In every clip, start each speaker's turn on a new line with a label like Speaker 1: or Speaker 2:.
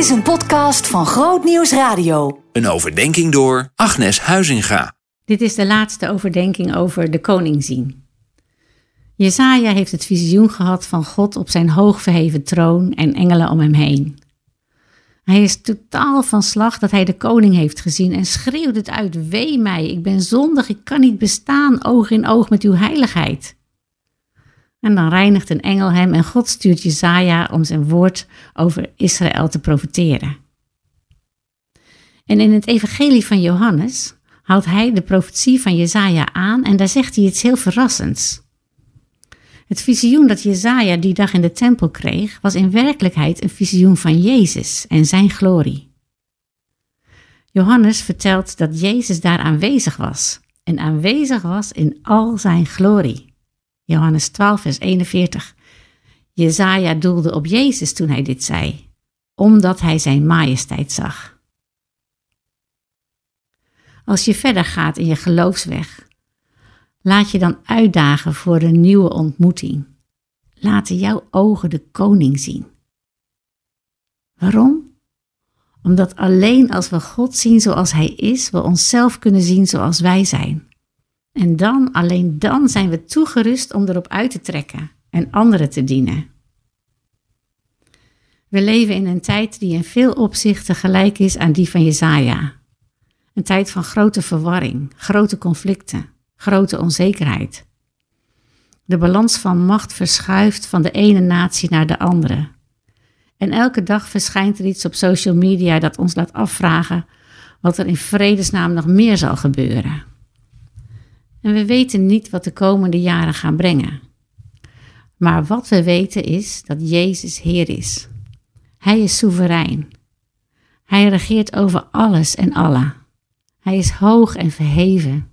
Speaker 1: is een podcast van Groot Nieuws Radio.
Speaker 2: Een overdenking door Agnes Huizinga.
Speaker 3: Dit is de laatste overdenking over de koning zien. Jesaja heeft het visioen gehad van God op zijn hoogverheven troon en engelen om hem heen. Hij is totaal van slag dat hij de koning heeft gezien en schreeuwt het uit: Wee mij, ik ben zondig, ik kan niet bestaan oog in oog met uw heiligheid. En dan reinigt een engel hem en God stuurt Jesaja om zijn woord over Israël te profeteren. En in het evangelie van Johannes haalt hij de profetie van Jesaja aan en daar zegt hij iets heel verrassends. Het visioen dat Jezaja die dag in de tempel kreeg, was in werkelijkheid een visioen van Jezus en zijn glorie. Johannes vertelt dat Jezus daar aanwezig was en aanwezig was in al zijn glorie. Johannes 12, vers 41. Jezaja doelde op Jezus toen hij dit zei, omdat hij zijn majesteit zag. Als je verder gaat in je geloofsweg, Laat je dan uitdagen voor een nieuwe ontmoeting. Laten jouw ogen de koning zien. Waarom? Omdat alleen als we God zien zoals Hij is, we onszelf kunnen zien zoals wij zijn. En dan, alleen dan zijn we toegerust om erop uit te trekken en anderen te dienen. We leven in een tijd die in veel opzichten gelijk is aan die van Jezaja. Een tijd van grote verwarring, grote conflicten grote onzekerheid. De balans van macht verschuift van de ene natie naar de andere. En elke dag verschijnt er iets op social media dat ons laat afvragen wat er in vredesnaam nog meer zal gebeuren. En we weten niet wat de komende jaren gaan brengen. Maar wat we weten is dat Jezus Heer is. Hij is soeverein. Hij regeert over alles en alle. Hij is hoog en verheven.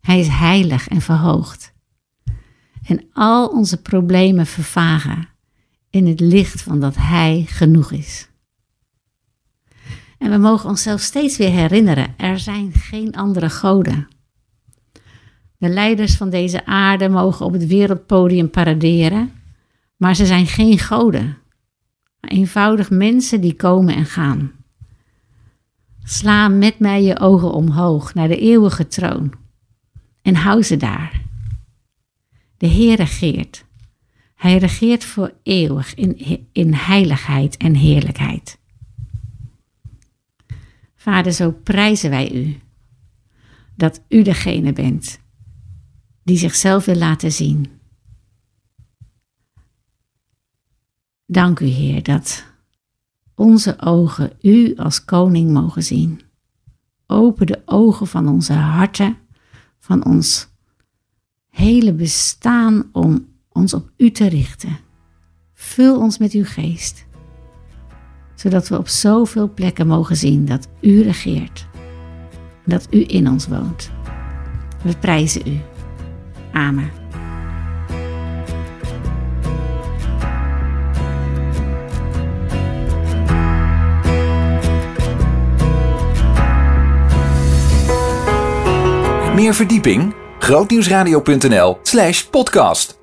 Speaker 3: Hij is heilig en verhoogd. En al onze problemen vervagen in het licht van dat Hij genoeg is. En we mogen onszelf steeds weer herinneren: er zijn geen andere goden. De leiders van deze aarde mogen op het wereldpodium paraderen, maar ze zijn geen goden. Eenvoudig mensen die komen en gaan. Sla met mij je ogen omhoog naar de eeuwige troon en hou ze daar. De Heer regeert. Hij regeert voor eeuwig in, in heiligheid en heerlijkheid. Vader, zo prijzen wij u dat u degene bent die zichzelf wil laten zien. Dank u, Heer, dat onze ogen u als koning mogen zien. Open de ogen van onze harten van ons hele bestaan om ons op U te richten. Vul ons met uw geest, zodat we op zoveel plekken mogen zien dat U regeert, dat U in ons woont. We prijzen U. Amen.
Speaker 2: Meer verdieping? grootnieuwsradio.nl slash podcast.